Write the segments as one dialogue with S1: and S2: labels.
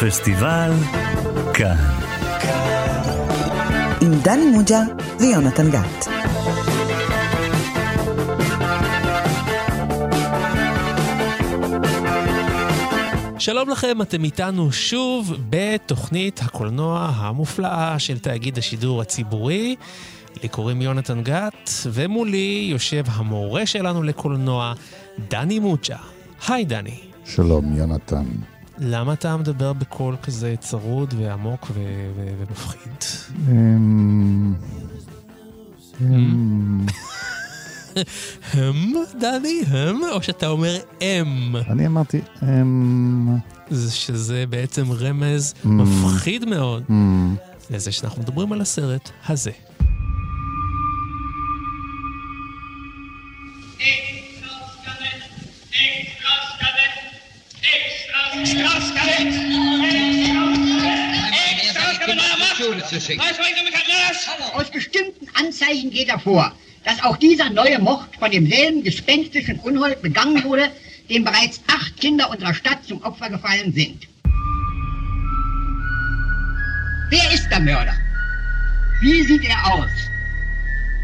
S1: פסטיבל כאן.
S2: עם דני מוג'ה ויונתן גת.
S3: שלום לכם, אתם איתנו שוב בתוכנית הקולנוע המופלאה של תאגיד השידור הציבורי. לי קוראים יונתן גת, ומולי יושב המורה שלנו לקולנוע, דני מוצ'ה. היי דני.
S4: שלום, יונתן.
S3: למה אתה מדבר בקול כזה צרוד ועמוק ו- ו- ומפחיד?
S4: אמ, אמ,
S3: הם, דני, הם, או שאתה אומר הם,
S4: אני אמרתי, אמ,
S3: זה- שזה בעצם רמז
S4: Mm.
S3: מפחיד מאוד
S4: אמ,
S3: לזה שאנחנו מדברים על הסרט הזה.
S5: Aus bestimmten Anzeichen geht hervor, dass auch dieser neue Mord von demselben gespenstischen Unhold begangen wurde, dem bereits acht Kinder unserer Stadt zum Opfer gefallen sind. Wer ist der Mörder? Wie sieht er aus?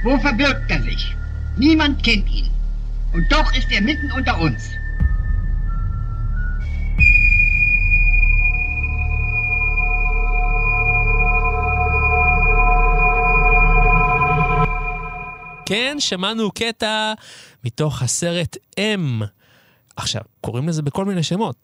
S5: Wo verbirgt er sich? Niemand kennt ihn. Und doch ist er mitten unter uns.
S3: כן, שמענו קטע מתוך הסרט אם. עכשיו, קוראים לזה בכל מיני שמות.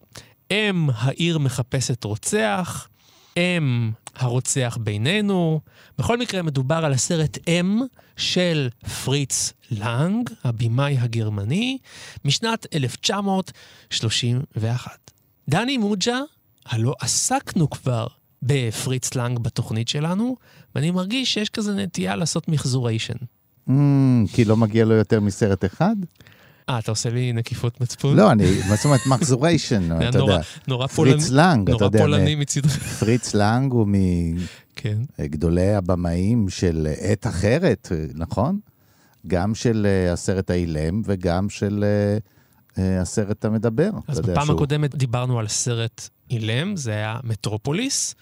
S3: אם העיר מחפשת רוצח, אם הרוצח בינינו. בכל מקרה, מדובר על הסרט אם של פריץ לנג, הבמאי הגרמני, משנת 1931. דני מוג'ה, הלא עסקנו כבר בפריץ לנג בתוכנית שלנו, ואני מרגיש שיש כזה נטייה לעשות מחזוריישן.
S4: אמ, כי לא מגיע לו יותר מסרט אחד?
S3: אה, אתה עושה לי נקיפות מצפון?
S4: לא, אני, מה זאת אומרת, מחזוריישן, אתה
S3: נורא-
S4: יודע.
S3: נורא
S4: פריץ
S3: פולני-
S4: לנג, אתה
S3: נורא
S4: יודע.
S3: פולני
S4: מ-
S3: מצידך.
S4: פריץ לנג הוא
S3: כן.
S4: מגדולי הבמאים של עת אחרת, נכון? גם של אה, הסרט האילם וגם של אה, אה, הסרט המדבר.
S3: אז בפעם הקודמת דיברנו על סרט אילם, זה היה מטרופוליס,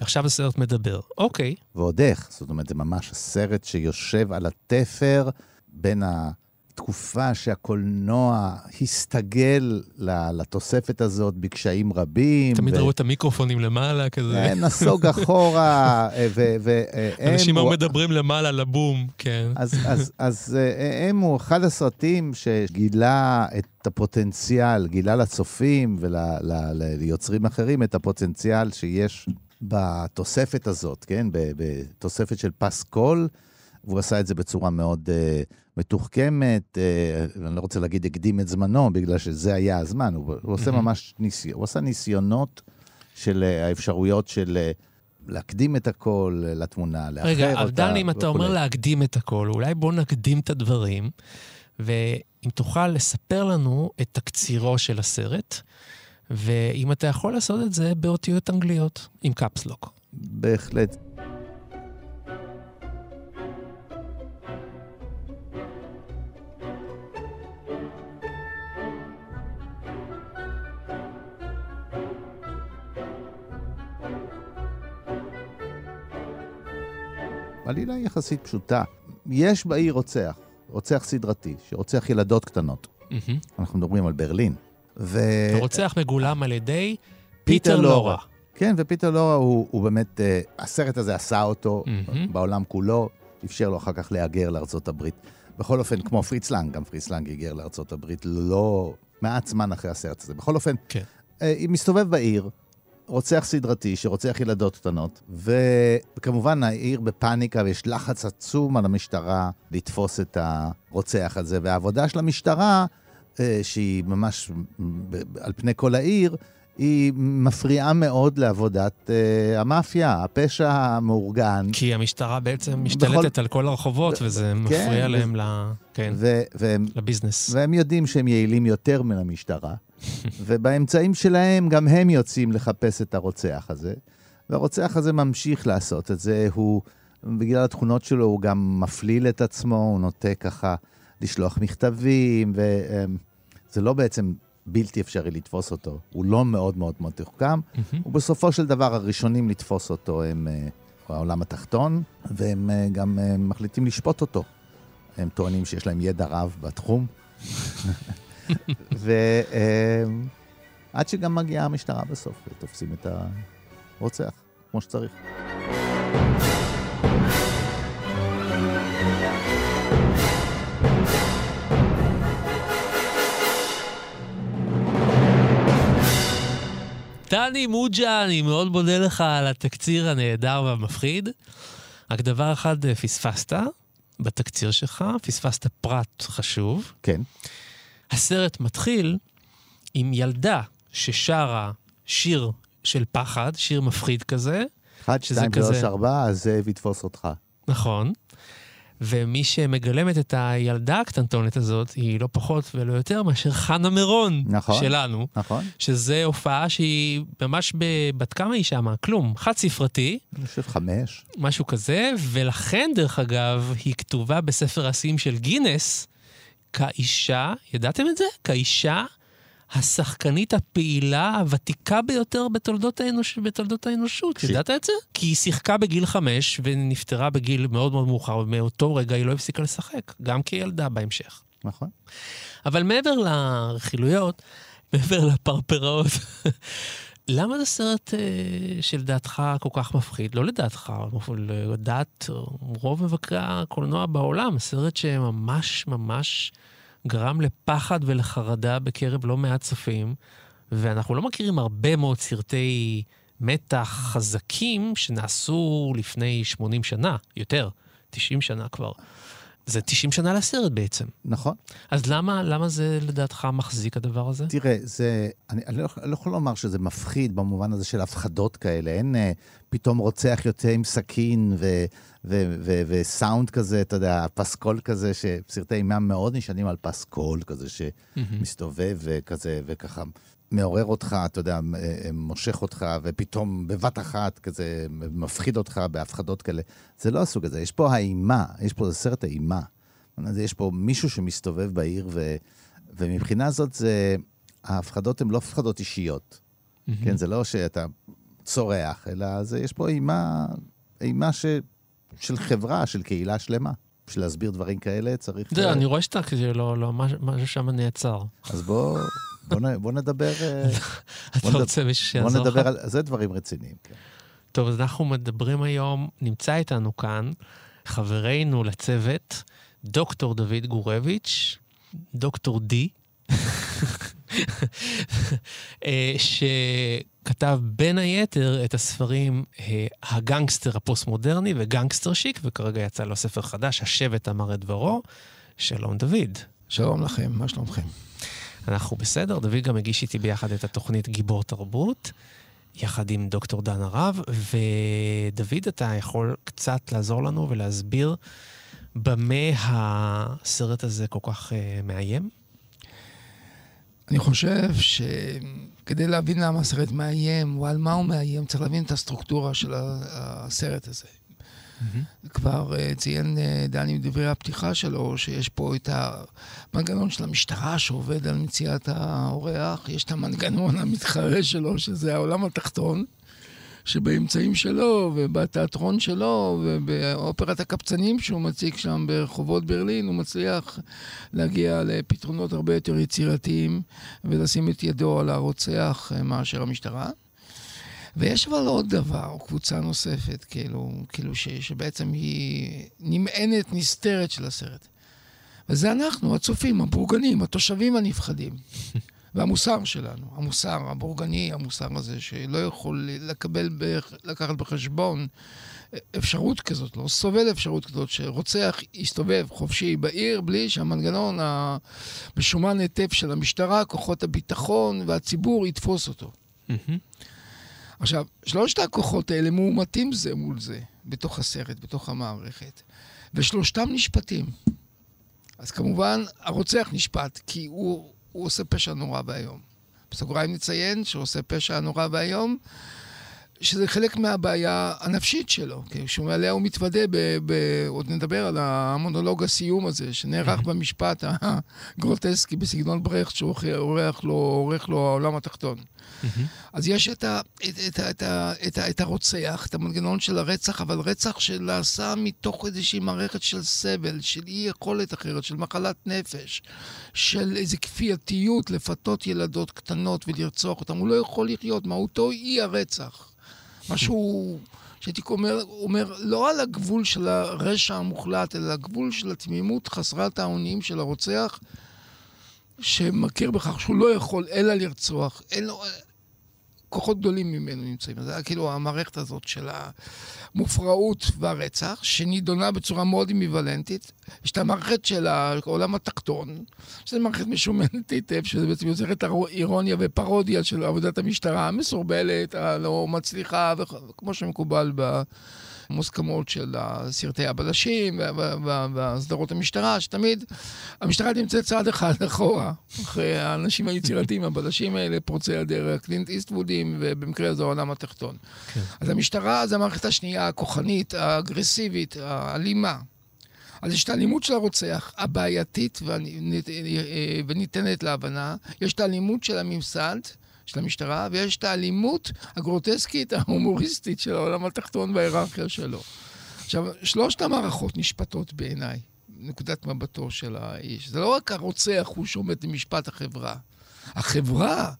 S3: ועכשיו הסרט מדבר. אוקיי,
S4: ועוד איך, זאת אומרת, זה ממש סרט שיושב על התפר בין התקופה שהקולנוע הסתגל לתוספת הזאת בקשיים רבים.
S3: תמיד
S4: ו-
S3: ראו את המיקרופונים למעלה, כזה.
S4: אה, נסוג אחורה, אה, ו- והם...
S3: אנשים היו מדברים למעלה לבום, כן.
S4: אז, אז, אז אה, הם הוא אחד הסרטים שגילה את הפוטנציאל, גילה לצופים וליוצרים אחרים את הפוטנציאל שיש בתוספת הזאת, כן? בתוספת של פסקול, והוא עשה את זה בצורה מאוד uh, מתוחכמת, uh, אני לא רוצה להגיד הקדים את זמנו, בגלל שזה היה הזמן, הוא, הוא עושה. ממש ניסיון, הוא עשה ניסיונות של uh, האפשרויות של uh, להקדים את הכל לתמונה, לאחר אותה.
S3: רגע, דני, אם אתה אומר. להקדים את הכל, אולי בוא נקדים את הדברים, ואם תוכל לספר לנו את תקצירו של הסרט, ואם אתה יכול לעשות את זה באותיות אנגליות, עם קפסלוק.
S4: בהחלט. עלילה יחסית פשוטה. יש בעיר רוצח, רוצח סדרתי, שרוצח ילדות קטנות.
S3: מהמם.
S4: אנחנו מדברים על ברלין. ו...
S3: הרוצח מגולם על ידי
S4: פיטר
S3: פיטר
S4: לורה.
S3: לורה.
S4: כן, ופיטר לורה הוא, הוא באמת, אה, הסרט הזה עשה אותו
S3: מהמם.
S4: בעולם כולו, אפשר לו אחר כך להגר לארצות הברית. בכל אופן, כמו פריץ לנג, גם פריץ לנג היגר לארצות הברית לא מעט זמן אחרי הסרט הזה. בכל אופן,
S3: כן.
S4: הוא מסתובב בעיר, רוצח סדרתי שרוצח ילדות קטנות, וכמובן העיר בפאניקה ויש לחץ עצום על המשטרה לתפוס את הרוצח הזה, והעבודה של המשטרה, שהיא ממש על פני כל העיר, היא מפריעה מאוד לעבודת אה, המאפיה, הפשע המאורגן.
S3: כי המשטרה בעצם משתלטת על כל הרחובות, וזה מפריע
S4: ו-
S3: להם ל... כן,
S4: ו- והם
S3: לביזנס.
S4: והם יודעים שהם יעילים יותר מן המשטרה, ובאמצעים שלהם גם הם יוצאים לחפש את הרוצח הזה. והרוצח הזה ממשיך לעשות את זה, הוא, בגלל התכונות שלו, הוא גם מפליל את עצמו, הוא נוטה ככה לשלוח מכתבים, וזה לא בעצם בלתי אפשרי לתפוס אותו. הוא לא מאוד מאוד מתוחכם, ובסופו של דבר הראשונים לתפוס אותו הם אה, העולם התחתון, והם אה, גם אה, מחליטים לשפוט אותו. הם טוענים שיש להם ידע רב בתחום. ועד שגם מגיעה המשטרה בסוף, ותופסים את הרוצח, כמו שצריך.
S3: דני מוג'ה, אני מאוד מודה לך על התקציר הנהדר והמפחיד. רק דבר אחד אה, פספסת בתקציר שלך, פספסת פרט חשוב.
S4: כן.
S3: הסרט מתחיל עם ילדה ששרה שיר של פחד, שיר מפחיד כזה.
S4: אחד,
S3: שזה
S4: שתיים,
S3: כזה-
S4: שלוש, ארבע, הזאב יתפוס אותך.
S3: נכון. ומי שמגלמת את הילדה הקטנטונת הזאת היא לא פחות ולא יותר מאשר חנה מירון
S4: נכון.
S3: שלנו.
S4: נכון?
S3: שזה הופעה שהיא ממש. בת כמה היא שמה? כלום. חד ספרתי,
S4: אני חושב חמש.
S3: משהו כזה, ולכן, דרך אגב, היא כתובה בספר השיאים של גינס כאישה, ידעתם את זה? כאישה השחקנית הפעילה הוותיקה ביותר בתולדות, האנוש... בתולדות האנושות.
S4: ש-
S3: ידעת את זה? כי היא שיחקה בגיל חמש ונפטרה בגיל מאוד מאוד מאוחר, ומאותו רגע היא לא הפסיקה לשחק, גם כילדה בהמשך.
S4: נכון.
S3: אבל מעבר לרכילויות, מעבר לפרפראות, למה זה סרט אה, שלדעתך כל כך מפחיד? לא לדעתך, לדעת רוב מבקרי הקולנוע בעולם, סרט שממש ממש גרם לפחד ולחרדה בקרב לא מעט צופים, ואנחנו לא מכירים הרבה מאוד סרטי מתח חזקים שנעשו לפני 80 שנה, יותר, 90 שנה כבר. זה 90 שנה לסרט בעצם.
S4: נכון.
S3: אז למה, למה זה לדעתך מחזיק הדבר הזה?
S4: תראה, זה, אני, אני, לא, אני לא יכול לומר שזה מפחיד במובן הזה של הפחדות כאלה. אין אה, פתאום רוצח יוצא עם סכין ו, ו, ו, וסאונד כזה, אתה יודע, פסקול כזה, שסרטי אימה מאוד נשענים על פסקול כזה שמסתובב וכזה, וככה מעורר אותך, אתה יודע, אה, מושך אותך, ופתאום בבת אחת כזה מפחיד אותך בהפחדות כאלה. זה לא הסוג הזה, יש פה האימה, יש פה סרט האימה. יש פה מישהו שמסתובב בעיר, ו, ומבחינה זאת זה, ההפחדות הן לא הפחדות אישיות. כן, זה לא שאתה צורח, אלא זה, יש פה אימה, אימה ש, של חברה, של קהילה שלמה. בשביל להסביר דברים כאלה צריך...
S3: זה,
S4: אה,
S3: אני רואה שאתה כזה, לא, לא, משהו- שם נעצר.
S4: אז בוא, בוא, בוא נדבר... אה,
S3: אתה
S4: בוא
S3: רוצה מישהו
S4: בוא
S3: שיעזור לך?
S4: נדבר על... זה דברים רציניים, כן.
S3: טוב, אז אנחנו מדברים היום, נמצא איתנו כאן חברנו לצוות, דוקטור דוד גורביץ', דוקטור D, אה, שכתב בין היתר את הספרים אה, הגנגסטר הפוסט-מודרני וגנגסטר שיק, וכרגע יצא לו ספר חדש, השבט אמר את דברו. שלום דוד.
S6: שלום לכם, מה שלומכם?
S3: אנחנו בסדר, דוד גם הגיש איתי ביחד את התוכנית גיבור תרבות, יחד עם דוקטור דן הרב, ודוד, אתה יכול קצת לעזור לנו ולהסביר במה הסרט הזה כל כך uh, מאיים?
S6: אני חושב שכדי להבין למה הסרט מאיים, או על מה הוא מאיים, צריך להבין את הסטרוקטורה של הסרט הזה. כבר אה, ציין אה, דני בדברי הפתיחה שלו, שיש פה את המנגנון של המשטרה שעובד על מציאת האורח, יש את המנגנון המתחרה שלו, שזה העולם התחתון, שבאמצעים שלו, ובתיאטרון שלו, ובאופרת הקפצנים שהוא מציג שם ברחובות ברלין, הוא מצליח להגיע לפתרונות הרבה יותר יצירתיים, ולשים את ידו על הרוצח אה, מאשר המשטרה. ויש אבל עוד דבר, קבוצה נוספת, כאילו, כאילו ש, שבעצם היא נמענת נסתרת של הסרט. וזה אנחנו, הצופים, הבורגנים, התושבים הנפחדים. והמוסר שלנו, המוסר הבורגני, המוסר הזה, שלא יכול לקבל, לקחת בחשבון אפשרות כזאת, לא סובל אפשרות כזאת, שרוצח יסתובב חופשי בעיר בלי שהמנגנון המשומן היטב של המשטרה, כוחות הביטחון והציבור יתפוס אותו. עכשיו, שלושת הכוחות האלה מאומתים זה מול זה, בתוך הסרט, בתוך המערכת, ושלושתם נשפטים. אז כמובן, הרוצח נשפט, כי הוא, הוא עושה פשע נורא ואיום. בסוגריים נציין שהוא עושה פשע נורא ואיום, שזה חלק מהבעיה הנפשית שלו, כי שעליה הוא מתוודה, ב, ב, עוד נדבר על המונולוג הסיום הזה, שנערך במשפט הגרוטסקי בסגנון ברכט, שעורך לו, לו העולם התחתון. אז יש את, ה, את, את, את, את, את הרוצח, את המנגנון של הרצח, אבל רצח שנעשה מתוך איזושהי מערכת של סבל, של אי יכולת אחרת, של מחלת נפש, של איזו כפייתיות לפתות ילדות קטנות ולרצוח אותן. הוא לא יכול לחיות, מהותו היא הרצח. משהו שהייתי אומר, אומר לא על הגבול של הרשע המוחלט, אלא הגבול של התמימות חסרת האונים של הרוצח, שמכיר בכך שהוא לא יכול אלא לרצוח, אין לו... כוחות גדולים ממנו נמצאים. זה היה כאילו המערכת הזאת של המופרעות והרצח, שנידונה בצורה מאוד אמביוולנטית. יש את המערכת של העולם התחתון, שזו מערכת משומנת היטב, שזה בעצם יוצרת אירוניה ופרודיה של עבודת המשטרה המסורבלת, הלא מצליחה, וכמו שמקובל ב... מוסכמות של סרטי הבלשים והסדרות המשטרה, שתמיד המשטרה נמצאת צעד אחד אחורה, אחרי האנשים היצירתיים, הבלשים האלה, פורצי הדרך, קלינט איסטוודים, ובמקרה הזה העולם התחתון. כן. אז המשטרה זה המערכת השנייה, הכוחנית, האגרסיבית, האלימה. אז יש את האלימות של הרוצח, הבעייתית וניתנת להבנה, יש את האלימות של הממסד, של המשטרה, ויש את האלימות הגרוטסקית, ההומוריסטית של העולם התחתון בהיררכיה שלו. עכשיו, שלושת המערכות נשפטות בעיניי, נקודת מבטו של האיש. זה לא רק הרוצח הוא שעומד למשפט החברה. החברה,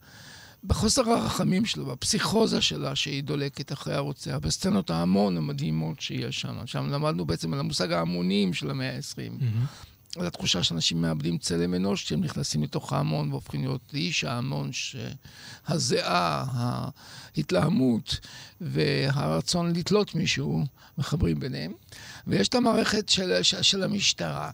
S6: בחוסר הרחמים שלו, בפסיכוזה שלה שהיא דולקת אחרי הרוצח, בסצנות ההמון המדהימות שיש שם. שם למדנו בעצם על המושג ההמונים של המאה ה-20. Mm-hmm. על התחושה שאנשים מאבדים צלם אנוש כשהם נכנסים לתוך ההמון והופכים להיות איש ההמון, שהזיעה, ההתלהמות והרצון לתלות מישהו מחברים ביניהם. ויש את המערכת של, של, של המשטרה.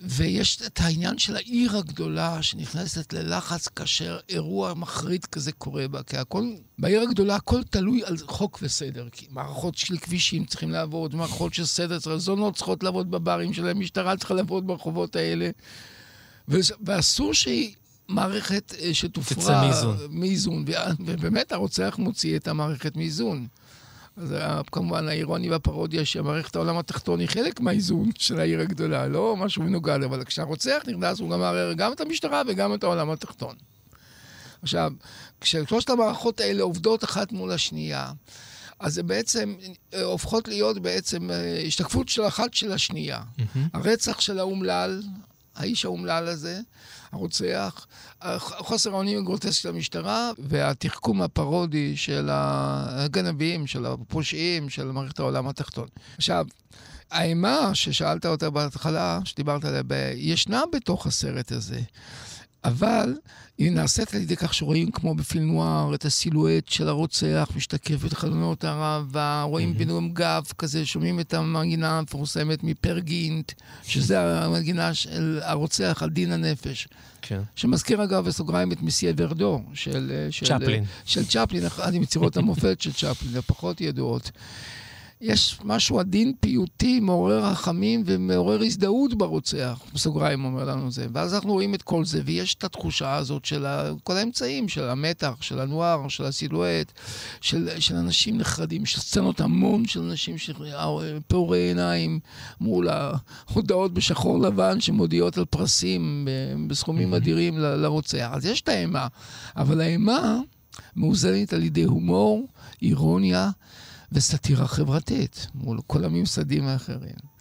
S6: ויש את העניין של העיר הגדולה שנכנסת ללחץ כאשר אירוע מחריד כזה קורה בה, כי הכל, בעיר הגדולה הכל תלוי על חוק וסדר, כי מערכות של כבישים צריכים לעבוד, מערכות של סדר, זונות צריכות לעבוד בברים שלהם, משטרה צריכה לעבוד ברחובות האלה, ואסור שהיא... מערכת אה, שתופרה...
S3: תצא מאיזון.
S6: מאיזון, ובאמת הרוצח מוציא את המערכת מאיזון. זה כמובן האירוני והפרודיה שמערכת העולם התחתון היא חלק מהאיזון של העיר הגדולה, לא משהו מנוגד, אבל כשהרוצח נכנס הוא גם מערער גם את המשטרה וגם את העולם התחתון. עכשיו, כששלושת המערכות האלה עובדות אחת מול השנייה, אז זה בעצם אה, הופכות להיות בעצם אה, השתקפות של אחת של השנייה. Mm-hmm. הרצח של האומלל, האיש האומלל הזה, הרוצח, חוסר האונים הגרוטסקי של המשטרה והתחכום הפרודי של הגנבים, של הפושעים, של מערכת העולם התחתון. עכשיו, האימה ששאלת אותה בהתחלה, שדיברת עליה, ישנה בתוך הסרט הזה. אבל היא נעשית על ידי כך שרואים כמו בפילם נוער את הסילואט של הרוצח משתקף את חלונות הראווה, רואים mm-hmm. בנאום גב כזה, שומעים את המנגינה המפורסמת מפרגינט, שזה המנגינה של הרוצח על דין הנפש. כן. שמזכיר אגב בסוגריים את מסיה ורדו של...
S3: של צ'פלין.
S6: של צ'פלין, אחת מיצירות המופת של צ'פלין, הפחות ידועות. יש משהו עדין פיוטי, מעורר רחמים ומעורר הזדהות ברוצח, בסוגריים אומר לנו זה. ואז אנחנו רואים את כל זה, ויש את התחושה הזאת של כל האמצעים, של המתח, של הנוער, של הסילואט, של, של אנשים נחרדים, של סצנות המון של אנשים פעורי עיניים מול ההודעות בשחור לבן שמודיעות על פרסים בסכומים אדירים לרוצח. אז יש את האימה, אבל האימה מאוזנת על ידי הומור, אירוניה. וסאטירה חברתית מול כל הממסדים האחרים.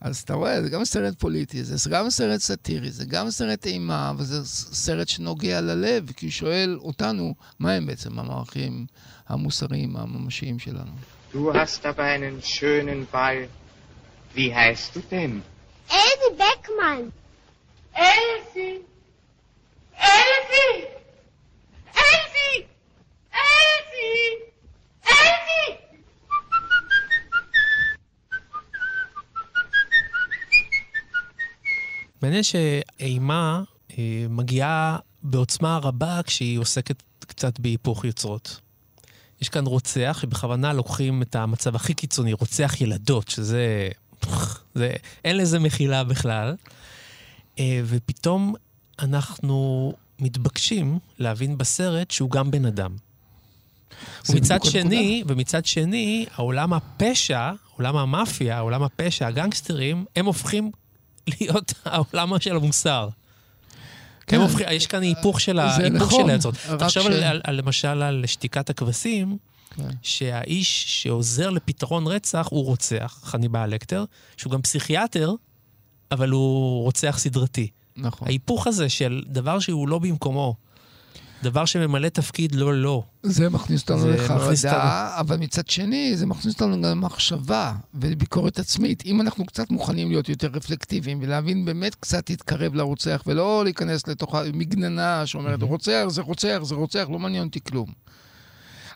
S6: אז אתה רואה, זה גם סרט פוליטי, זה גם סרט סאטירי, זה גם סרט אימה, אבל זה סרט שנוגע ללב, כי הוא שואל אותנו, מה הם בעצם המערכים המוסריים, הממשיים שלנו.
S7: Du hast aber einen schönen Ball. Wie heißt du denn?
S8: Elsie Beckmann. Elsie! Elsie! Elsie! Elsie! Elsie!
S3: מעניין שאימה אה, מגיעה בעוצמה רבה כשהיא עוסקת קצת בהיפוך יוצרות. יש כאן רוצח שבכוונה לוקחים את המצב הכי קיצוני, רוצח ילדות, שזה... זה, אין לזה מחילה בכלל. אה, ופתאום אנחנו מתבקשים להבין בסרט שהוא גם בן אדם. ומצד שני, ומצד שני, העולם הפשע, עולם המאפיה, עולם הפשע, הגנגסטרים, הם הופכים להיות העולם של המוסר.
S6: כן.
S3: הופכים, יש כאן היפוך של,
S6: נכון,
S3: היוצרות.
S6: רק
S3: תחשוב
S6: ש-
S3: על, על, על, למשל על שתיקת הכבשים,
S6: כן.
S3: שהאיש שעוזר לפתרון רצח הוא רוצח, חניבעל לקטר, שהוא גם פסיכיאטר, אבל הוא רוצח סדרתי.
S6: נכון.
S3: ההיפוך הזה של דבר שהוא לא במקומו, דבר שממלא תפקיד לא לא.
S6: זה מכניס אותנו לחרדה, אבל מצד שני, זה מכניס אותנו גם למחשבה ולביקורת עצמית. אם אנחנו קצת מוכנים להיות יותר רפלקטיביים ולהבין באמת קצת להתקרב לרוצח, ולא להיכנס לתוך המגננה שאומרת, רוצח זה רוצח זה רוצח, לא מעניין אותי כלום.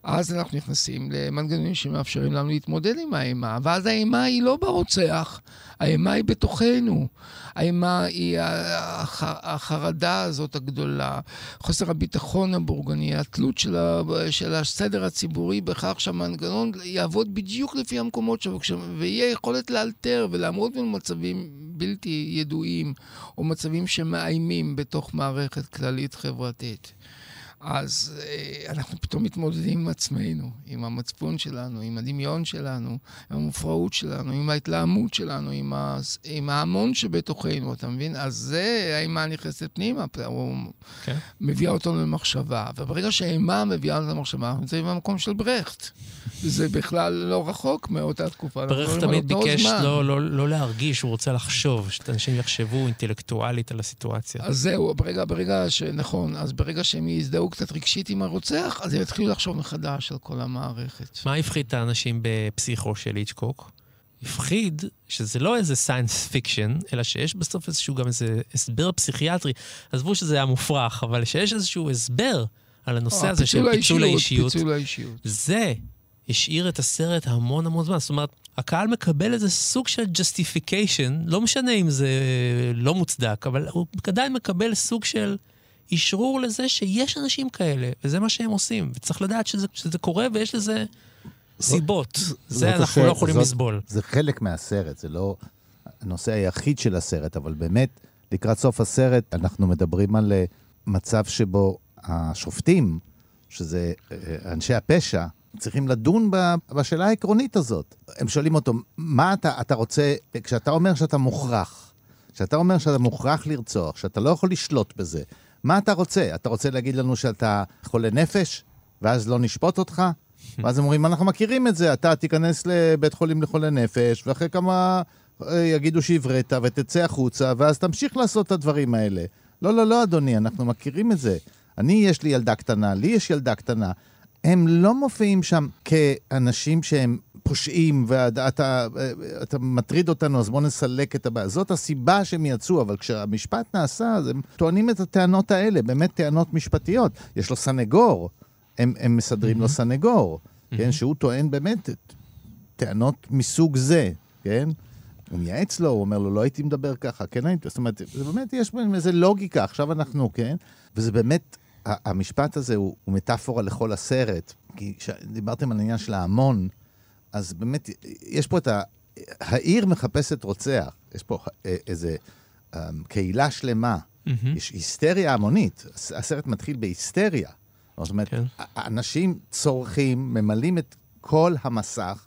S6: אז אנחנו נכנסים למנגנונים שמאפשרים לנו להתמודד עם האימה, ואז האימה היא לא ברוצח, האימה היא בתוכנו. האימה היא הח- החרדה הזאת הגדולה, חוסר הביטחון הבורגני, התלות של, ה, של הסדר הציבורי בכך שהמנגנון יעבוד בדיוק לפי המקומות שלו, ויהיה יכולת לאלתר ולעמוד במצבים בלתי ידועים, או מצבים שמאיימים בתוך מערכת כללית חברתית. אז אה, אנחנו פתאום מתמודדים עם עצמנו, עם המצפון שלנו, עם הדמיון שלנו, עם המופרעות שלנו, עם ההתלהמות שלנו, עם, ה... עם ההמון שבתוכנו, אתה מבין? אז זה האימה נכנסת פנימה, הוא
S3: כן.
S6: מביאה אותנו למחשבה. וברגע שהאימה מביאה אותנו למחשבה, אנחנו נמצאים במקום של ברכט. זה בכלל לא רחוק מאותה תקופה. על
S3: תמיד ביקש. לא, לא, לא להרגיש, הוא רוצה לחשוב, שאנשים יחשבו אינטלקטואלית על הסיטואציה.
S6: אז זהו, ברגע, ברגע ש... נכון, אז ברגע שהם יזדהו קצת רגשית עם הרוצח, אז הם יתחילו לחשוב מחדש על כל המערכת.
S3: מה הפחיד את האנשים בפסיכו של היצ'קוק? הפחיד שזה לא איזה science fiction, אלא שיש בסוף איזשהו גם איזה הסבר פסיכיאטרי. עזבו שזה היה מופרך, אבל שיש איזשהו הסבר על הנושא
S6: אה,
S3: הזה של פיצול האישיות.
S6: פיצול האישיות.
S3: זה השאיר את הסרט המון המון זמן. זאת אומרת, הקהל מקבל איזה סוג של justification, לא משנה אם זה לא מוצדק, אבל הוא עדיין מקבל סוג של אשרור לזה שיש אנשים כאלה, וזה מה שהם עושים. וצריך לדעת שזה, שזה קורה ויש לזה סיבות. זה
S4: זאת
S3: אנחנו
S4: הסרט,
S3: לא יכולים
S4: זאת-
S3: לסבול.
S4: זה חלק מהסרט, זה לא הנושא היחיד של הסרט, אבל באמת, לקראת סוף הסרט אנחנו מדברים על אה, מצב שבו השופטים, שזה אה, אנשי הפשע, צריכים לדון בשאלה העקרונית הזאת. הם שואלים אותו, מה אתה, אתה רוצה, כשאתה אומר שאתה מוכרח, כשאתה אומר שאתה מוכרח לרצוח, שאתה לא יכול לשלוט בזה, מה אתה רוצה? אתה רוצה להגיד לנו שאתה חולה נפש, ואז לא נשפוט אותך? ואז אומרים, אנחנו מכירים את זה, אתה תיכנס לבית חולים לחולי נפש, ואחרי כמה אה, יגידו שהבראת, ותצא החוצה, ואז תמשיך לעשות את הדברים האלה. לא, לא, לא, אדוני, אנחנו מכירים את זה. אני, יש לי ילדה קטנה, לי יש ילדה קטנה. הם לא מופיעים שם כאנשים שהם פושעים, ואתה אתה מטריד אותנו, אז בוא נסלק את הבעיה. זאת הסיבה שהם יצאו, אבל כשהמשפט נעשה, אז הם טוענים את הטענות האלה, באמת טענות משפטיות. יש לו סנגור, הם, הם מסדרים לו סנגור, כן, שהוא טוען באמת טענות מסוג זה, כן? הוא מייעץ לו, הוא אומר לו, לא הייתי מדבר ככה, כן הייתי, זאת אומרת, זה באמת, יש בהם איזה לוגיקה, עכשיו אנחנו, כן? וזה באמת, המשפט הזה הוא, הוא מטאפורה לכל הסרט, כי כשדיברתם על העניין של ההמון, אז באמת, יש פה את ה... העיר מחפשת רוצח, יש פה אה, איזה אה, קהילה שלמה, יש היסטריה המונית, הס- הסרט מתחיל בהיסטריה. זאת אומרת,
S3: כן.
S4: אנשים צורכים, ממלאים את כל המסך,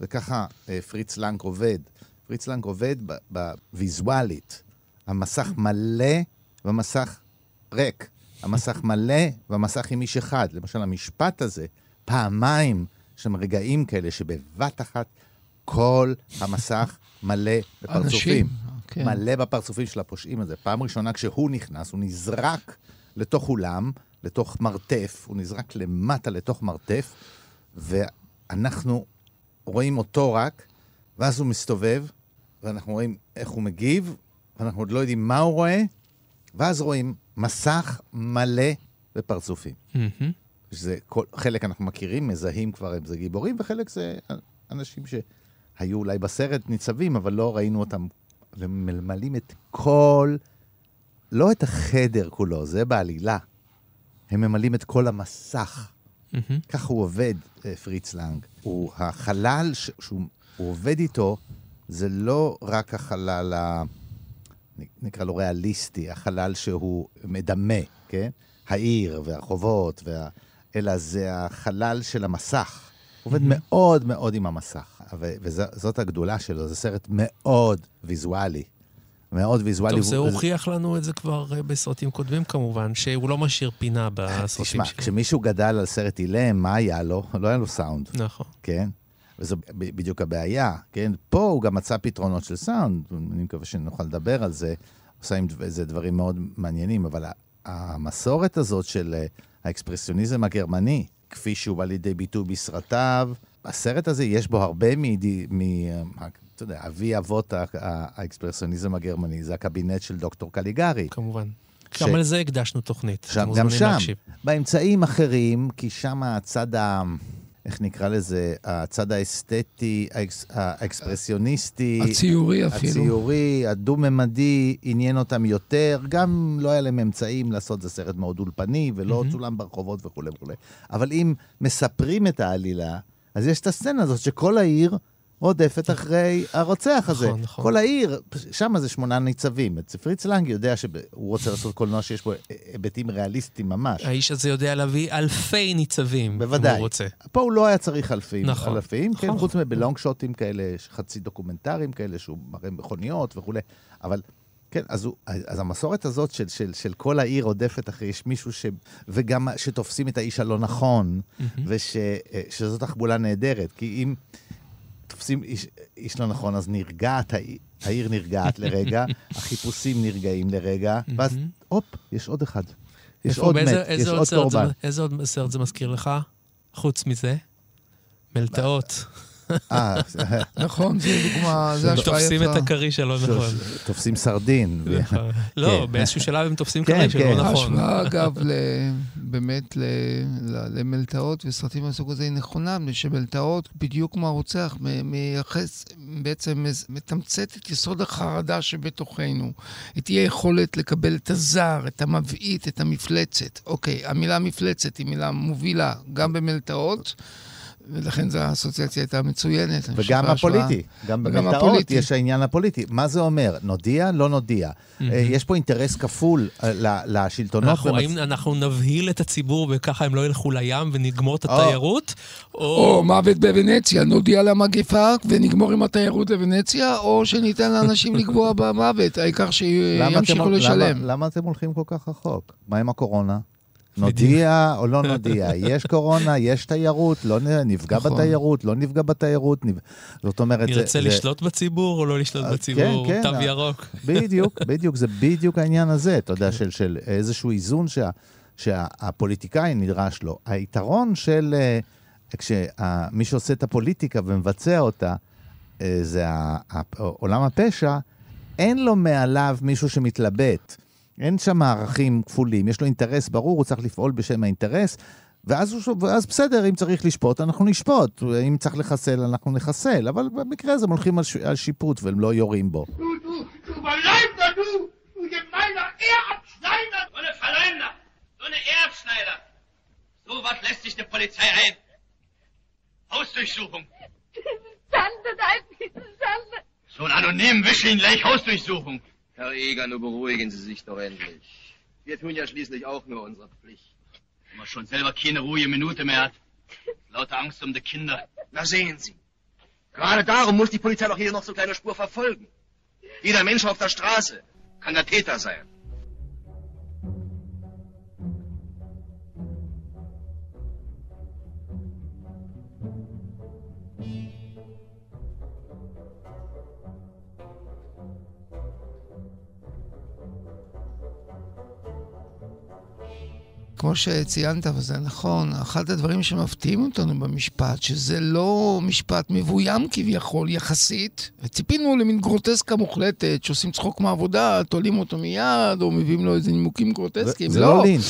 S4: וככה אה, פריץ לנק עובד. פריץ לנק עובד בוויזואלית. המסך מלא והמסך ריק. המסך מלא והמסך עם איש אחד. למשל, המשפט הזה, פעמיים, יש שם רגעים כאלה שבבת אחת כל המסך מלא בפרצופים.
S6: אנשים, כן.
S4: מלא בפרצופים של הפושעים הזה. פעם ראשונה כשהוא נכנס, הוא נזרק לתוך אולם, לתוך מרתף, הוא נזרק למטה לתוך מרתף, ואנחנו רואים אותו רק, ואז הוא מסתובב, ואנחנו רואים איך הוא מגיב, ואנחנו עוד לא יודעים מה הוא רואה, ואז רואים מסך מלא בפרצופים.
S3: מהמם.
S4: שזה כל, חלק אנחנו מכירים, מזהים כבר אם זה גיבורים, וחלק זה אנשים שהיו אולי בסרט ניצבים, אבל לא ראינו אותם, וממלאים את כל, לא את החדר כולו, זה בעלילה. הם ממלאים את כל המסך.
S3: מהמם.
S4: ככה הוא עובד, אה, פריץ לנג. הוא, החלל ש- שהוא הוא עובד איתו, זה לא רק החלל, ה, נקרא לו ריאליסטי, החלל שהוא מדמה, כן? העיר והרחובות, וה, אלא זה החלל של המסך. הוא עובד מאוד מאוד עם המסך, וזאת הגדולה שלו, זה סרט מאוד ויזואלי. מאוד ויזואלי.
S3: טוב, זה הוכיח לנו את זה כבר אה, בסרטים קודמים כמובן, שהוא לא משאיר פינה בסרטים
S4: תשמע,
S3: שלו.
S4: כשמישהו גדל על סרט אילם, מה היה לו? לא היה לו סאונד,
S3: נכון.
S4: כן? וזו בדיוק הבעיה, כן? פה הוא גם מצא פתרונות של סאונד, אני מקווה שנוכל לדבר על זה, עושה עם איזה דברים מאוד מעניינים, אבל המסורת הזאת של אה, האקספרסיוניזם הגרמני, כפי שהוא בא לידי ביטוי בסרטיו, הסרט הזה יש בו הרבה מ... מ אה, אתה יודע, אבי אבות האקספרסיוניזם הגרמני, זה הקבינט של דוקטור קליגרי.
S3: כמובן.
S4: ש-
S3: גם על זה הקדשנו תוכנית.
S4: שם, גם שם,
S3: להקשיב.
S4: באמצעים אחרים, כי שם הצד ה... איך נקרא לזה? הצד האסתטי, האקס, האקספרסיוניסטי,
S6: הציורי אפילו.
S4: הציורי, הדו-ממדי, עניין אותם יותר. גם לא היה להם אמצעים לעשות זה סרט מאוד אולפני, ולא צולם ברחובות וכולי וכולי. אבל אם מספרים את העלילה, אז יש את הסצנה הזאת שכל העיר רודפת אחרי הרוצח הזה.
S3: נכון, נכון.
S4: כל העיר, שם זה שמונה ניצבים. פריץ לנג יודע שהוא רוצה לעשות קולנוע שיש בו היבטים ריאליסטיים ממש.
S3: האיש הזה יודע להביא אלפי ניצבים, אם
S4: בוודאי.
S3: הוא רוצה.
S4: פה הוא לא היה צריך אלפים,
S3: נכון,
S4: אלפים,
S3: נכון.
S4: כן, חוץ מבלונג שוטים כאלה, חצי דוקומנטריים כאלה, שהוא מראה מכוניות וכולי, אבל... כן, אז, הוא, אז המסורת הזאת של, של, של כל העיר רודפת אחרי, יש מישהו ש... וגם שתופסים את האיש הלא נכון, ושזאת תחבולה נהדרת, כי אם תופסים איש, איש לא נכון, אז נרגעת, העיר- נרגעת לרגע, החיפושים נרגעים לרגע, ואז הופ, יש עוד אחד. יש עוד מת, יש
S3: עוד
S4: קורבן.
S3: איזה עוד סרט זה מזכיר לך? חוץ מזה? מלטעות.
S4: אה,
S6: נכון, זו דוגמה, זו השפעה
S3: תופסים
S6: יפה.
S3: את הכריש הלא נכון.
S4: תופסים סרדין.
S3: לא,
S4: כן.
S3: באיזשהו שלב הם תופסים
S4: כן,
S3: כריש
S4: כן.
S3: שלא נכון.
S6: ההשוואה, אגב. באמת ל... ל... למלטעות וסרטים מהסוג הזה היא נכונה, מפני שמלטעות, בדיוק כמו הרוצח, מייחס, בעצם מתמצת את יסוד החרדה שבתוכנו. את אי היכולת לקבל את הזר, את המבעית, את המפלצת. אוקיי, המילה מפלצת היא מילה מובילה גם במלטעות. ולכן זו האסוציאציה הייתה מצוינת.
S4: וגם הפוליטי, גם
S6: הפוליטי.
S4: יש העניין הפוליטי. מה זה אומר? נודיע, לא נודיע. אה, יש פה אינטרס כפול אה, ל- לשלטונות.
S3: אנחנו,
S4: במצ-
S3: האם אנחנו נבהיל את הציבור וככה הם לא ילכו לים ונגמור את
S4: או.
S3: התיירות?
S6: או מוות בוונציה, נודיע למגפה ונגמור עם התיירות לוונציה, או שניתן לאנשים לגבוע במוות, העיקר
S4: למה אתם-
S6: שימשיכו
S4: למה-
S6: לשלם.
S4: למה אתם הולכים כל כך רחוק? מה עם הקורונה? נודיע או לא נודיע? יש קורונה, יש תיירות, לא נפגע
S6: נכון.
S4: בתיירות, לא נפגע בתיירות. נפ- זאת אומרת,
S3: נרצה
S4: זה-
S3: לשלוט בציבור או לא לשלוט
S4: אה,
S3: בציבור?
S4: כן, כן,
S3: תו
S4: אה,
S3: ירוק.
S4: בדיוק, בדיוק, זה בדיוק העניין הזה, אתה יודע, של, של איזשהו איזון שה, שהפוליטיקאי נדרש לו. היתרון של אה, כשמי שעושה את הפוליטיקה ומבצע אותה, זה עולם הפשע, אין לו מעליו מישהו שמתלבט. אין שם מערכים כפולים, יש לו אינטרס ברור, הוא צריך לפעול בשם האינטרס, ואז, הוא, ואז בסדר, אם צריך לשפוט, אנחנו נשפוט, אם צריך לחסל, אנחנו נחסל, אבל במקרה הזה הם הולכים על, ש... על שיפוט והם לא יורים בו.
S9: Schon anonym Wischling gleich Hausdurchsuchung.
S7: Herr Eger, nur beruhigen Sie sich doch endlich. Wir tun ja schließlich auch nur unsere Pflicht.
S9: Wenn man schon selber keine ruhige Minute mehr hat. Lauter Angst um die Kinder.
S7: Na sehen Sie. Gerade darum muss die Polizei doch hier noch so kleine Spur verfolgen. Jeder Mensch auf der Straße kann der Täter sein.
S6: כמו שציינת, וזה נכון, אחד הדברים שמפתיעים אותנו במשפט, שזה לא משפט מבוים כביכול, יחסית, וציפינו למין גרוטסקה מוחלטת, שעושים צחוק מהעבודה, תולים אותו מיד, או מביאים לו איזה נימוקים גרוטסקיים.
S4: זה לא לינץ'.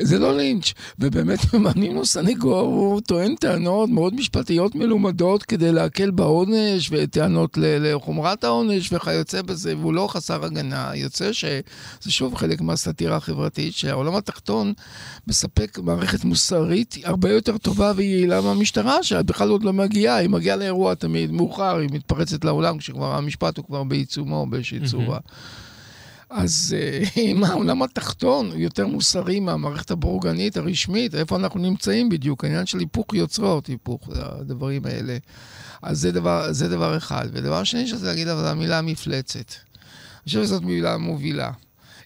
S6: זה לא לינץ', ובאמת ממנים לו סניגור, הוא טוען טענות מאוד משפטיות מלומדות כדי להקל בעונש, וטענות לחומרת העונש וכיוצא בזה, והוא לא חסר הגנה. יוצא שזה שוב חלק מהסאטירה החברתית, שהעולם התחתון מספק מערכת מוסרית הרבה יותר טובה ויעילה מהמשטרה, שבכלל עוד לא מגיעה, היא מגיעה לאירוע תמיד מאוחר, היא מתפרצת לעולם כשכבר המשפט הוא כבר בעיצומו באיזושהי צורה. אז אה, אם העולם התחתון הוא יותר מוסרי מהמערכת הבורגנית הרשמית, איפה אנחנו נמצאים בדיוק? העניין של היפוך יוצרות, היפוך הדברים האלה. אז זה דבר, זה דבר אחד. ודבר שני שאני רוצה להגיד, אבל המילה מפלצת. אני חושב שזאת מילה מובילה.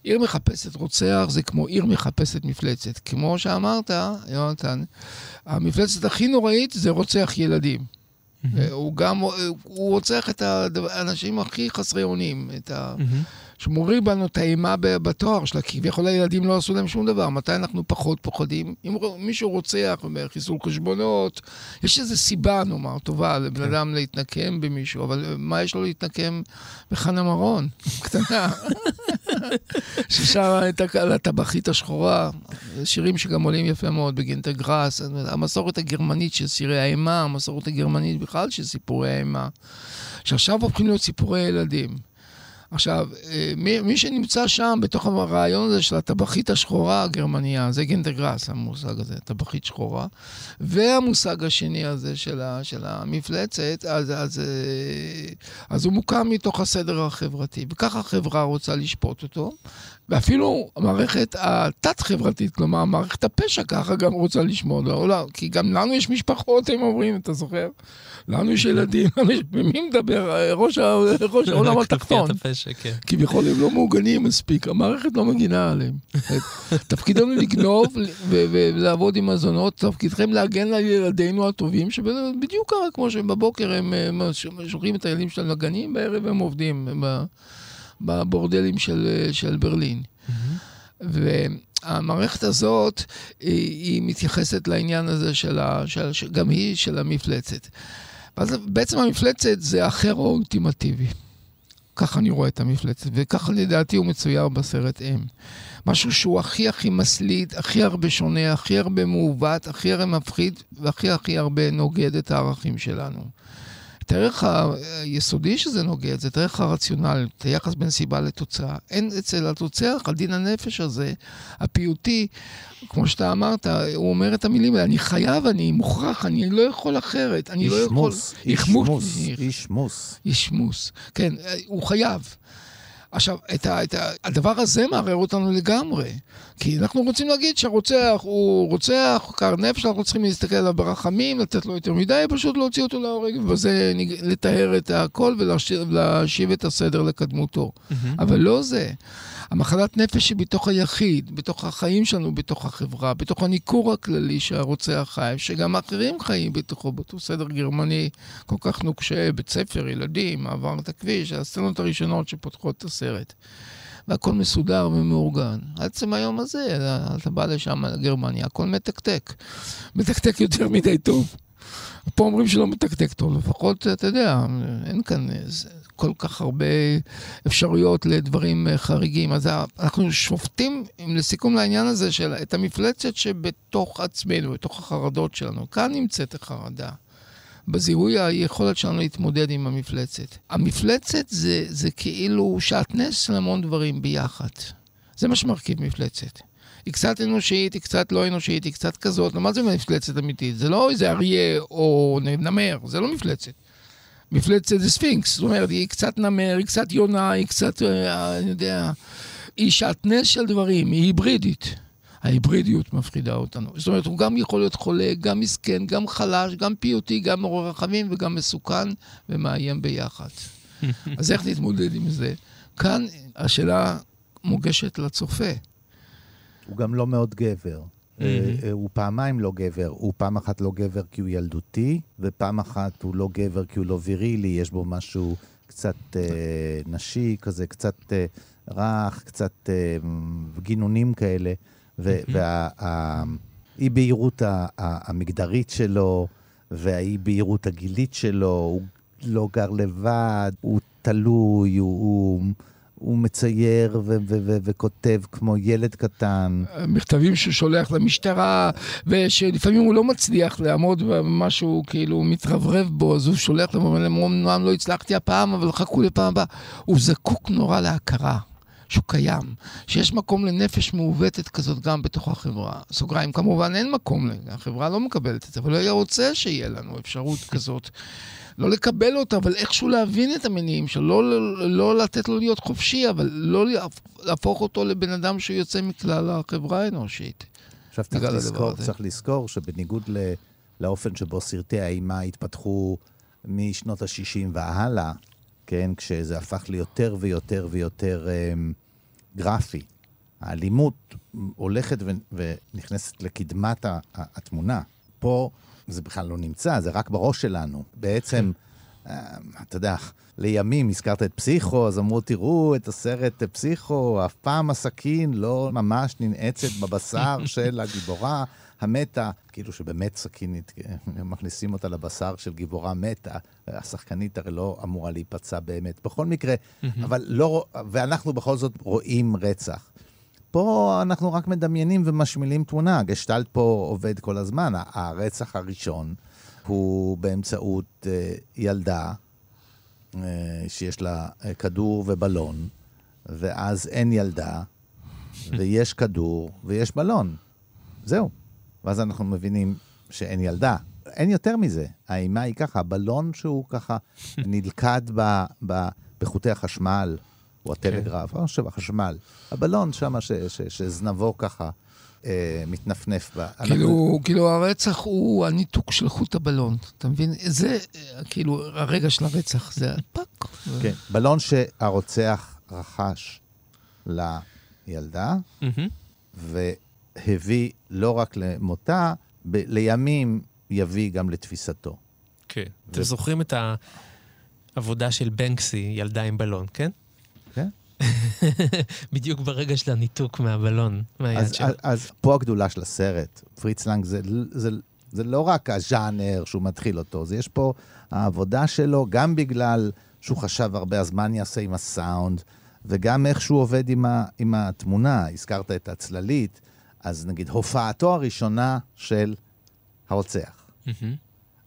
S6: עיר מחפשת רוצח זה כמו עיר מחפשת מפלצת. כמו שאמרת, יונתן, המפלצת הכי נוראית זה רוצח ילדים. הוא גם, הוא רוצח את האנשים הכי חסרי אונים, את ה... שמוריד בנו את האימה בתואר שלה, כי כביכול הילדים לא עשו להם שום דבר. מתי אנחנו פחות פוחדים? אם מישהו רוצח, חיסול חשבונות, יש איזו סיבה, נאמר, טובה לבן אדם להתנקם במישהו, אבל מה יש לו להתנקם בחנה מרון, קטנה, ששרה את הק- על הטבחית השחורה, שירים שגם עולים יפה מאוד בגינטר גראס, המסורת הגרמנית של שירי האימה, המסורת הגרמנית בכלל של סיפורי האימה, שעכשיו הופכים להיות סיפורי ילדים. עכשיו, אה, מי, מי שנמצא שם, בתוך הרעיון הזה של הטבחית השחורה הגרמניה, זה גינדרגרס, המושג הזה, טבחית שחורה, והמושג השני הזה של, ה, של המפלצת, אז, אז, אה, אז הוא מוקם מתוך הסדר החברתי, וככה החברה רוצה לשפוט אותו, ואפילו המערכת התת-חברתית, כלומר, מערכת הפשע ככה גם רוצה לשמור, לא, לא, כי גם לנו יש משפחות, הם אומרים, אתה זוכר? לנו יש ילדים, לנו יש- ומי מדבר? ראש, ה- ראש העולם התחתון.
S3: כן.
S6: כביכול הם לא מעוגנים מספיק, המערכת לא מגינה עליהם. תפקידנו לגנוב ולעבוד עם הזונות, תפקידכם להגן על ילדינו הטובים, שבדיוק ככה כמו שבבוקר הם שולחים את הילדים שלהם לגנים, בערב הם עובדים בבורדלים של, של ברלין. והמערכת הזאת, היא, היא מתייחסת לעניין הזה של, ה, של, של, גם היא של המפלצת. אז בעצם המפלצת זה האחר האולטימטיבי. ככה אני רואה את המפלצת, וככה לדעתי הוא מצויר בסרט אם. משהו שהוא הכי הכי מסליד, הכי הרבה שונה, הכי הרבה מעוות, הכי הרבה מפחיד, והכי הכי הרבה נוגד את הערכים שלנו. את הערך היסודי שזה נוגד, זה את הערך הרציונלי, את היחס בין סיבה לתוצאה. אין אצל התוצח, הדין הנפש הזה, הפיוטי, כמו שאתה אמרת, הוא אומר את המילים האלה, אני חייב, אני מוכרח, אני לא יכול אחרת, אני לא יכול...
S4: איש מוס, איש מוס.
S6: איש מוס, כן, הוא חייב. עכשיו, את, ה, את ה, הדבר הזה מערער אותנו לגמרי. כי אנחנו רוצים להגיד שהרוצח הוא רוצח, קר נפש, אנחנו צריכים להסתכל עליו ברחמים, לתת לו יותר מדי, פשוט להוציא אותו להורג, ובזה לטהר את הכל ולהשיב, את הסדר לקדמותו. אבל לא זה. המחלת נפש היא בתוך היחיד, בתוך החיים שלנו, בתוך החברה, בתוך הניכור הכללי שהרוצח חי, שגם האחרים חיים בתוכו, באותו סדר גרמני כל כך נוקשה, בית ספר, ילדים, מעבר את הכביש, הסצנות הראשונות שפותחות את הסרט. והכל מסודר ומאורגן. עצם היום הזה, אתה בא לשם, לגרמניה, הכל מתקתק. מתקתק יותר מדי טוב. פה אומרים שלא מתקתק טוב, לפחות, אתה יודע, אין כאן איזה- כל כך הרבה אפשרויות לדברים חריגים. אז אנחנו שופטים, לסיכום לעניין הזה, של את המפלצת שבתוך עצמנו, בתוך החרדות שלנו. כאן נמצאת החרדה. בזיהוי היכולת שלנו להתמודד עם המפלצת. המפלצת זה, זה כאילו שעטנז של המון דברים ביחד. זה מה שמרכיב מפלצת. היא קצת אנושית, היא קצת לא אנושית, היא קצת כזאת. מה זה מפלצת אמיתית? זה לא איזה אריה או נמר, זה לא מפלצת. מפלצת זה ספינקס, זאת אומרת, היא קצת נמר, היא קצת יונה, היא קצת, אה, אני יודע, היא שעטנז של דברים, היא היברידית. ההיברידיות מפחידה אותנו. זאת אומרת, הוא גם יכול להיות חולה, גם מסכן, גם חלש, גם פיוטי, גם מעורר רחמים וגם מסוכן ומאיים ביחד. אז איך נתמודד עם זה? כאן השאלה מוגשת לצופה.
S4: הוא גם לא מאוד גבר. אה, אה, הוא פעמיים לא גבר. הוא פעם אחת לא גבר כי הוא ילדותי, ופעם אחת הוא לא גבר כי הוא לא וירילי, יש בו משהו קצת אה, נשי כזה, קצת אה, רך, קצת אה, גינונים כאלה. והאי-בהירות המגדרית שלו, והאי-בהירות הגילית שלו, הוא לא גר לבד, הוא תלוי, הוא... הוא הוא מצייר ו- ו- ו- וכותב כמו ילד קטן.
S6: מכתבים שהוא שולח למשטרה, ושלפעמים הוא לא מצליח לעמוד במה שהוא כאילו מתרברב בו, אז הוא שולח להם, אומנם לא הצלחתי הפעם, אבל חכו לפעם הבאה. הוא זקוק נורא להכרה. שהוא קיים, שיש מקום לנפש מעוותת כזאת גם בתוך החברה. סוגריים, כמובן אין מקום, החברה לא מקבלת את זה, אבל לא היה רוצה שיהיה לנו אפשרות כזאת. לא לקבל אותה, אבל איכשהו להבין את המניעים שלו, לא, לא, לא לתת לו להיות חופשי, אבל לא להפוך אותו לבן אדם שיוצא מכלל החברה האנושית.
S4: עכשיו צריך לזכור, צריך לזכור שבניגוד ל, לאופן שבו סרטי האימה התפתחו משנות ה-60 והלאה, כן, כשזה הפך ליותר ויותר ויותר um, גרפי, האלימות הולכת ונכנסת לקדמת התמונה. פה זה בכלל לא נמצא, זה רק בראש שלנו. בעצם, אה, אתה יודע, לימים הזכרת את פסיכו, אז אמרו, תראו את הסרט פסיכו, אף פעם הסכין לא ממש ננעצת בבשר של הגיבורה המתה, כאילו שבאמת סכינית, מכניסים אותה לבשר של גיבורה מתה, השחקנית הרי לא אמורה להיפצע באמת. בכל מקרה, אבל לא, ואנחנו בכל זאת רואים רצח. פה אנחנו רק מדמיינים ומשמילים תמונה. גשטלט פה עובד כל הזמן. הרצח הראשון הוא באמצעות uh, ילדה uh, שיש לה uh, כדור ובלון, ואז אין ילדה, ויש כדור ויש בלון. זהו. ואז אנחנו מבינים שאין ילדה. אין יותר מזה. האימה היא ככה, הבלון שהוא ככה נלכד ב, ב, בחוטי החשמל. או הטלגרף, או עכשיו החשמל. הבלון שם, שזנבו ככה אה, מתנפנף בה.
S6: כאילו, כאילו הרצח הוא הניתוק של חוט הבלון, אתה מבין? זה, כאילו, הרגע של הרצח, זה פאק.
S4: כן, בלון שהרוצח רכש לילדה, והביא לא רק למותה, ב- לימים יביא גם לתפיסתו.
S3: כן. אתם זוכרים את העבודה של בנקסי, ילדה עם בלון, כן?
S4: כן.
S3: בדיוק ברגע של הניתוק מהבלון, מהיד שלו.
S4: אז, אז פה הגדולה של הסרט. פריץ לנג זה, זה, זה לא רק הז'אנר שהוא מתחיל אותו, זה יש פה העבודה שלו, גם בגלל שהוא חשב הרבה, אז מה אני אעשה עם הסאונד, וגם איך שהוא עובד עם, ה, עם התמונה. הזכרת את הצללית, אז נגיד הופעתו הראשונה של הרוצח.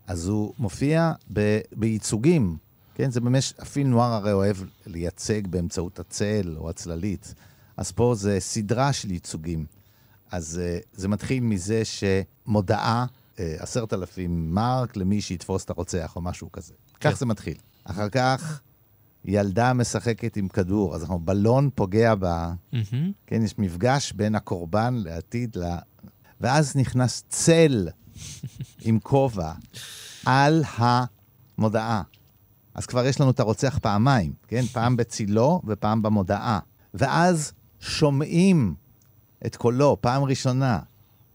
S4: אז הוא מופיע ב, בייצוגים כן, זה באמת, אפילו נוער הרי אוהב לייצג באמצעות הצל או הצללית. אז פה זה סדרה של ייצוגים. אז uh, זה מתחיל מזה שמודעה, uh, עשרת אלפים מרק למי שיתפוס את הרוצח או משהו כזה. כן. כך זה מתחיל. אחר כך, ילדה משחקת עם כדור, אז אנחנו, בלון פוגע בה, mm-hmm. כן, יש מפגש בין הקורבן לעתיד, ל... ואז נכנס צל עם כובע על המודעה. אז כבר יש לנו את הרוצח פעמיים, כן? פעם בצילו ופעם במודעה. ואז שומעים את קולו, פעם ראשונה.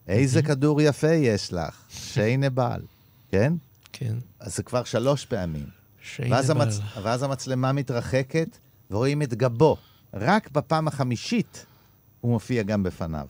S4: איזה כדור יפה יש לך, שיינה בעל, כן?
S3: כן.
S4: אז זה כבר שלוש פעמים.
S3: בעל. המצ...
S4: ואז המצלמה מתרחקת, ורואים את גבו. רק בפעם החמישית הוא מופיע גם בפניו.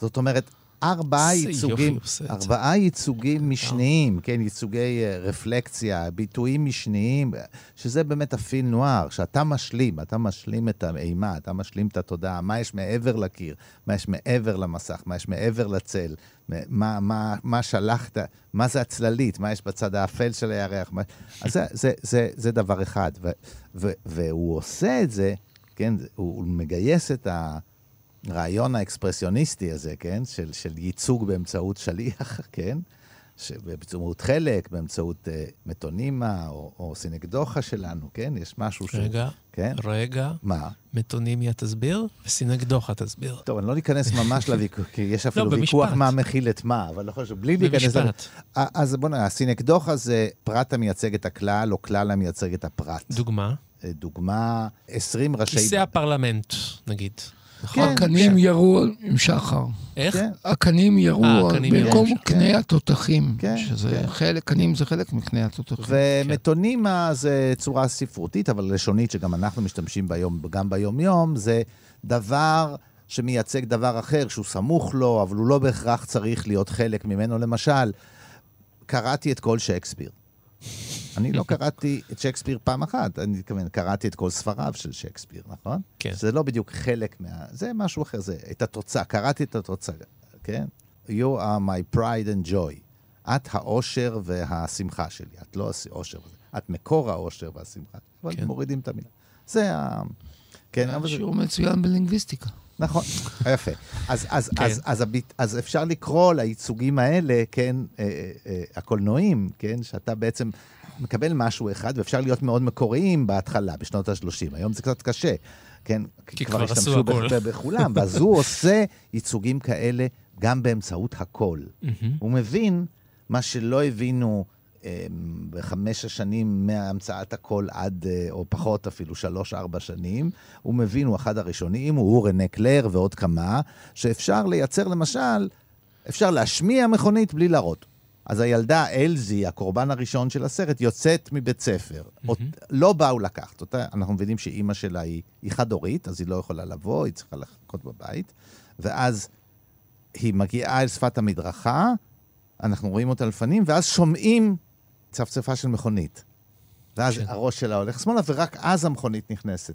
S4: זאת אומרת, ארבעה ייצוגים, ארבעה ייצוגים משניים, כן, ייצוגי uh, רפלקציה, ביטויים משניים, שזה באמת הפיל נוער, שאתה משלים, אתה משלים את האימה, אתה משלים את התודעה, מה יש מעבר לקיר, מה יש מעבר למסך, מה יש מעבר לצל, מה, מה, מה שלחת, מה זה הצללית, מה יש בצד האפל של הירח, מה... אז זה, זה, זה, זה דבר אחד, ו, ו, והוא עושה את זה, כן, הוא, הוא מגייס את ה... הרעיון האקספרסיוניסטי הזה, כן? של, של ייצוג באמצעות שליח, כן? באמצעות חלק, באמצעות uh, מטונימה או, או סינקדוחה שלנו, כן? יש משהו
S3: ש... רגע, כן? רגע.
S4: מה?
S3: מטונימיה תסביר, וסינקדוחה תסביר.
S4: טוב, אני לא ניכנס ממש לוויכוח, כי יש אפילו לא, ויכוח מה מכיל את מה, אבל לא חושב, בלי להיכנס... במשפט. אז בוא נראה, הסינקדוחה זה פרט המייצג את הכלל, או כלל המייצג את הפרט.
S3: דוגמה?
S4: אה, דוגמה, 20 ראשי...
S3: כיסא הפרלמנט, נגיד.
S6: נכון? הקנים כן. ירו עם שחר.
S3: איך? כן.
S6: הקנים ירו אה, במקום קנה התותחים. כן, שזה חלק, קנים זה חלק מקנה התותחים.
S4: ומטונימה זה צורה ספרותית, אבל לשונית, שגם אנחנו משתמשים ביום, גם ביום-יום, זה דבר שמייצג דבר אחר, שהוא סמוך לו, אבל הוא לא בהכרח צריך להיות חלק ממנו. למשל, קראתי את כל שייקספיר. אני לא קראתי את שייקספיר פעם אחת, אני מתכוון, קראתי את כל ספריו של שייקספיר, נכון?
S3: כן.
S4: זה לא בדיוק חלק מה... זה משהו אחר, זה את התוצאה, קראתי את התוצאה, כן? You are my pride and joy. את האושר והשמחה שלי. את לא האושר, את מקור האושר והשמחה. אבל כן. מורידים את המילה. זה ה... כן, אבל זה...
S6: שיעור מצוין בלינגוויסטיקה.
S4: נכון, יפה. אז, אז,
S3: כן.
S4: אז, אז, הביט, אז אפשר לקרוא לייצוגים האלה, כן, אה, אה, אה, הקולנועים, כן, שאתה בעצם מקבל משהו אחד, ואפשר להיות מאוד מקוריים בהתחלה, בשנות ה-30. היום זה קצת קשה, כן?
S3: כי כבר
S4: השתמשו בכולם, ואז הוא עושה ייצוגים כאלה גם באמצעות הקול. הוא מבין מה שלא הבינו אה, בחמש השנים מהמצאת הקול עד, אה, או פחות אפילו, שלוש-ארבע שנים. הוא מבין, הוא אחד הראשונים, הוא רנה קלר ועוד כמה, שאפשר לייצר למשל, אפשר להשמיע מכונית בלי להראות. אז הילדה אלזי, הקורבן הראשון של הסרט, יוצאת מבית ספר. עוד, לא באו לקחת אותה, אנחנו מבינים שאימא שלה היא, היא חד-הורית, אז היא לא יכולה לבוא, היא צריכה לחכות בבית. ואז היא מגיעה אל שפת המדרכה, אנחנו רואים אותה לפנים, ואז שומעים צפצפה של מכונית. ואז
S3: כן.
S4: הראש שלה הולך שמאלה, ורק אז המכונית נכנסת.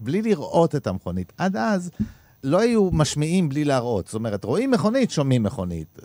S4: בלי לראות את המכונית. עד אז לא היו משמיעים בלי להראות. זאת אומרת, רואים מכונית, שומעים מכונית.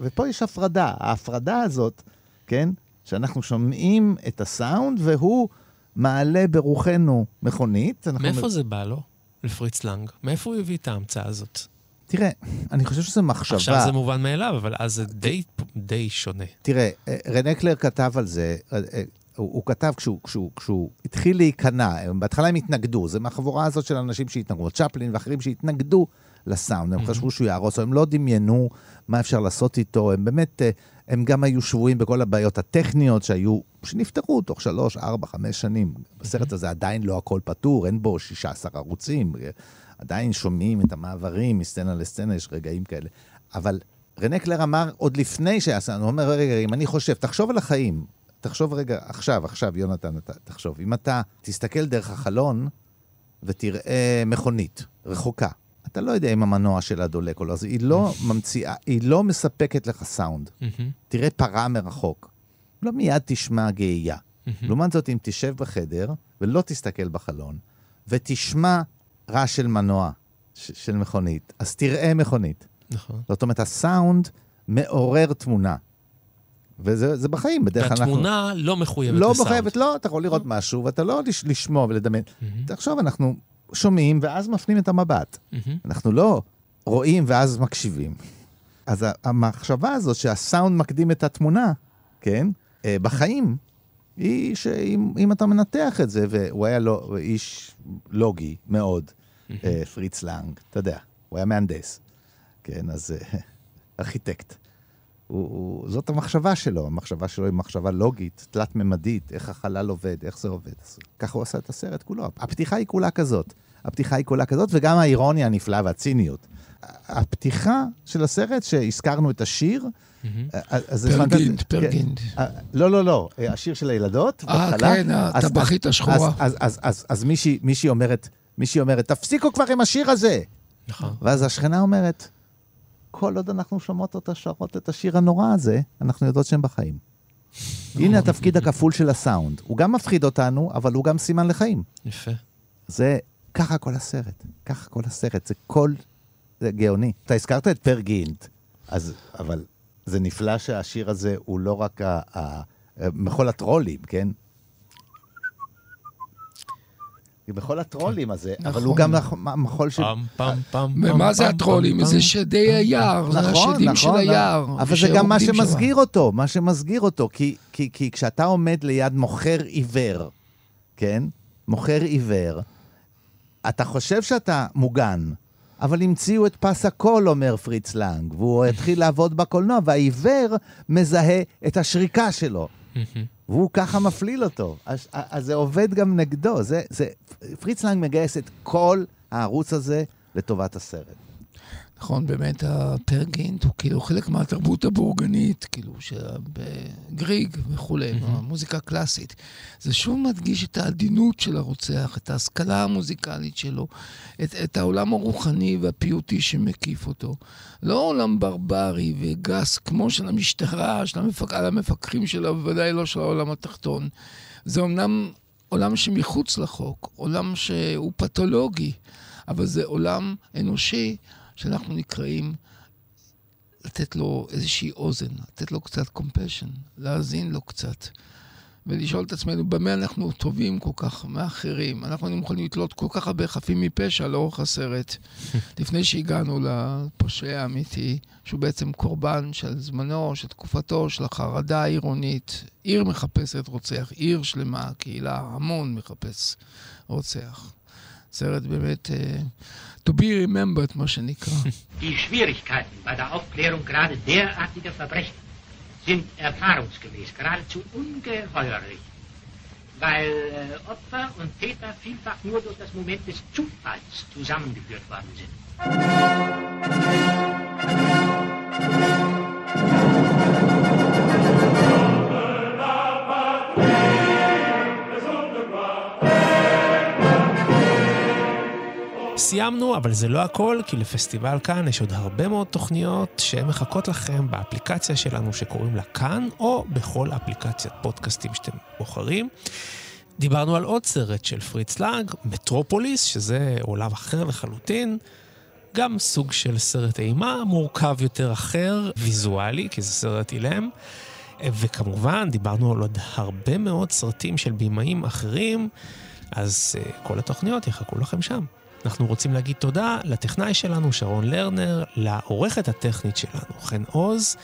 S4: ופה יש הפרדה. ההפרדה הזאת, כן, שאנחנו שומעים את הסאונד, והוא מעלה ברוחנו מכונית.
S3: מאיפה זה בא לו? לפריץ לנג. מאיפה הוא הביא את ההמצאה הזאת?
S4: תראה, אני חושב שזו מחשבה.
S3: עכשיו זה מובן מאליו, אבל אז זה די, די שונה.
S4: תראה, אה, רנה קלר כתב על זה, אה, אה, הוא, הוא כתב כשהוא, כשהוא, כשהוא התחיל להיכנע, בהתחלה הם התנגדו, זה מהחבורה הזאת של אנשים שהתנגדו, צ'פלין ואחרים שהתנגדו לסאונד, הם חשבו שהוא יהרוס, הם לא דמיינו מה אפשר לעשות איתו, הם באמת, אה, הם גם היו שבויים בכל הבעיות הטכניות שהיו, שנפתרו תוך שלוש, ארבע, חמש שנים. בסרט הזה עדיין לא הכל פתור, אין בו 16 ערוצים, אה, עדיין שומעים את המעברים מסצנה לסצנה, יש רגעים כאלה. אבל רנה קלר אמר עוד לפני שהיה סאונד, הוא אומר, רגע, אם אני חושב, תחשוב על החיים, תחשוב רגע, עכשיו, עכשיו, יונתן, אתה, תחשוב, אם אתה תסתכל דרך החלון ותראה מכונית רחוקה, אתה לא יודע אם המנוע שלה דולק או לא, אז היא לא ממציאה, היא לא מספקת לך סאונד. תראה פרה מרחוק, לא מיד תשמע גאייה. לעומת זאת, אם תשב בחדר ולא תסתכל בחלון, ותשמע רעש של מנוע, של מכונית, אז תראה מכונית.
S3: נכון.
S4: זאת אומרת, הסאונד מעורר תמונה. וזה זה בחיים, בדרך כלל אנחנו...
S3: והתמונה לא מחויבת
S4: לא
S3: לסאונד.
S4: מחייבת, לא, אתה יכול לראות משהו, ואתה לא לש- לשמוע ולדמיין. תחשוב, אנחנו שומעים ואז מפנים את המבט.
S3: מהמם.
S4: אנחנו לא רואים ואז מקשיבים. אז המחשבה הזאת שהסאונד מקדים את התמונה, כן, אה, בחיים, היא שאם אם אתה מנתח את זה, והוא היה לא, איש לוגי מאוד, אה, פריץ לנג, אתה יודע, הוא היה מהנדס, כן, אז אה, ארכיטקט. הוא, הוא, זאת המחשבה שלו, המחשבה שלו היא מחשבה לוגית, תלת-ממדית, איך החלל עובד, איך זה עובד. אז ככה הוא עשה את הסרט כולו. הפתיחה היא כולה כזאת. הפתיחה היא כולה כזאת, וגם האירוניה הנפלאה והציניות. הפתיחה של הסרט, שהזכרנו את השיר,
S3: מהמם.
S4: אז- אז פנטסטי.
S6: פרגינט.
S4: כן. אה, לא, לא, לא, אה, השיר של הילדות,
S6: אה. כן, הטבחית השחורה.
S4: אז- מישהי אומרת, תפסיקו כבר עם השיר הזה.
S3: נכון.
S4: ואז השכנה אומרת, כל עוד אנחנו שומעות אותה שרות את השיר הנורא הזה, אנחנו יודעות שהם בחיים. הנה התפקיד הכפול של הסאונד. הוא גם מפחיד אותנו, אבל הוא גם סימן לחיים.
S3: יפה.
S4: זה ככה כל הסרט, ככה כל הסרט, זה כל... זה גאוני. אתה הזכרת את פר גינט, אז, אבל זה נפלא שהשיר הזה הוא לא רק ה- ה- מחול הטרולים, כן? מחול הטרולים הזה, אבל
S6: נכון.
S4: הוא גם מח- מחול של...
S3: פעם, פעם, פעם.
S6: ומה זה הטרולים? זה שדי היער, זה
S4: נכון,
S6: השדים
S4: נכון,
S6: של היער.
S4: אבל זה גם מה. שמסגיר אותו, מה שמסגיר אותו, כי, כי, כי כשאתה עומד ליד מוכר עיוור, כן? מוכר עיוור, אתה חושב שאתה מוגן, אבל המציאו את פס הקול, אומר פריץ לנג, והוא התחיל לעבוד בקולנוע, והעיוור מזהה את השריקה שלו. והוא ככה מפליל אותו. אז, אז זה עובד גם נגדו. זה, זה, פריץ לנג מגייס את כל הערוץ הזה לטובת הסרט.
S6: נכון, באמת הפרגינט הוא כאילו חלק מהתרבות הבורגנית, כאילו, שבגריג וכולי, המוזיקה הקלאסית. זה שוב מדגיש את העדינות של הרוצח, את ההשכלה המוזיקלית שלו, את, את העולם הרוחני והפיוטי שמקיף אותו. לא עולם ברברי וגס כמו של המשטרה, של המפק... המפקחים שלה, בוודאי לא של העולם התחתון. זה אומנם עולם שמחוץ לחוק, עולם שהוא פתולוגי, אבל זה עולם אנושי שאנחנו נקראים לתת לו איזושהי אוזן, לתת לו קצת compassion, להאזין לו קצת. ולשאול את עצמנו במה אנחנו טובים כל כך מאחרים. אנחנו יכולים לתלות כל כך הרבה חפים מפשע לאורך הסרט, לפני שהגענו לפושע האמיתי, שהוא בעצם קורבן של זמנו, של תקופתו, של החרדה העירונית. עיר מחפשת רוצח, עיר שלמה, קהילה, המון מחפש רוצח. סרט באמת, uh, to be remembered, מה שנקרא.
S10: Die Schwierigkeiten bei der Aufklärung gerade derartiger Verbrechen sind erfahrungsgemäß geradezu ungeheuerlich, weil äh, Opfer und Täter vielfach nur durch das Moment des Zufalls zusammengeführt worden sind.
S3: סיימנו, אבל זה לא הכל, כי לפסטיבל כאן יש עוד הרבה מאוד תוכניות שמחכות לכם באפליקציה שלנו שקוראים לה כאן, או בכל אפליקציית פודקאסטים שאתם בוחרים. דיברנו על עוד סרט של פריץ לאג, מטרופוליס, שזה עולם אחר לחלוטין. גם סוג של סרט אימה, מורכב יותר אחר, ויזואלי, כי זה סרט אילם. וכמובן, דיברנו על עוד הרבה מאוד סרטים של בימאים אחרים, אז אה, כל התוכניות יחכו לכם שם. אנחנו רוצים להגיד תודה לטכנאי שלנו, שרון לרנר, לעורכת הטכנית שלנו, חן עוז.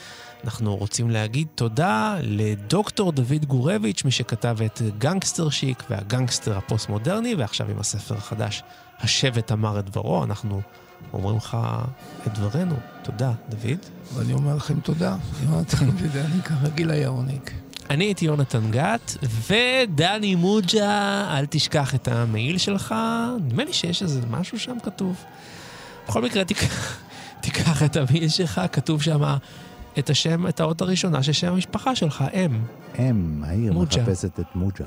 S3: אנחנו רוצים להגיד תודה לדוקטור דוד גורביץ', מי שכתב את גנגסטר שיק והגנגסטר הפוסט-מודרני, ועכשיו עם הספר החדש, השבט אמר את דברו. אנחנו אומרים לך את דברנו. תודה, דוד.
S6: ואני אומר לכם תודה, יונתן, ואני כרגיל היה עונג.
S3: אני הייתי יונתן גת, ודני מוג'ה, אל תשכח את המעיל שלך. נדמה לי שיש איזה משהו שם כתוב. בכל מקרה, תיקח, תיקח את המעיל שלך, כתוב שם את השם, את האות הראשונה של שם המשפחה שלך, אם.
S4: אם, העיר
S3: מוג'ה.
S4: מחפשת את מוג'ה.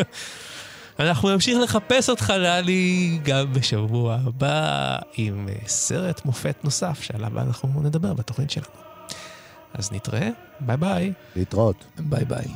S3: אנחנו נמשיך לחפש אותך, דני, גם בשבוע הבא, עם אה, סרט מופת נוסף, שעליו אנחנו נדבר בתוכנית שלנו. אז נתראה, ביי ביי.
S4: להתראות.
S6: ביי ביי.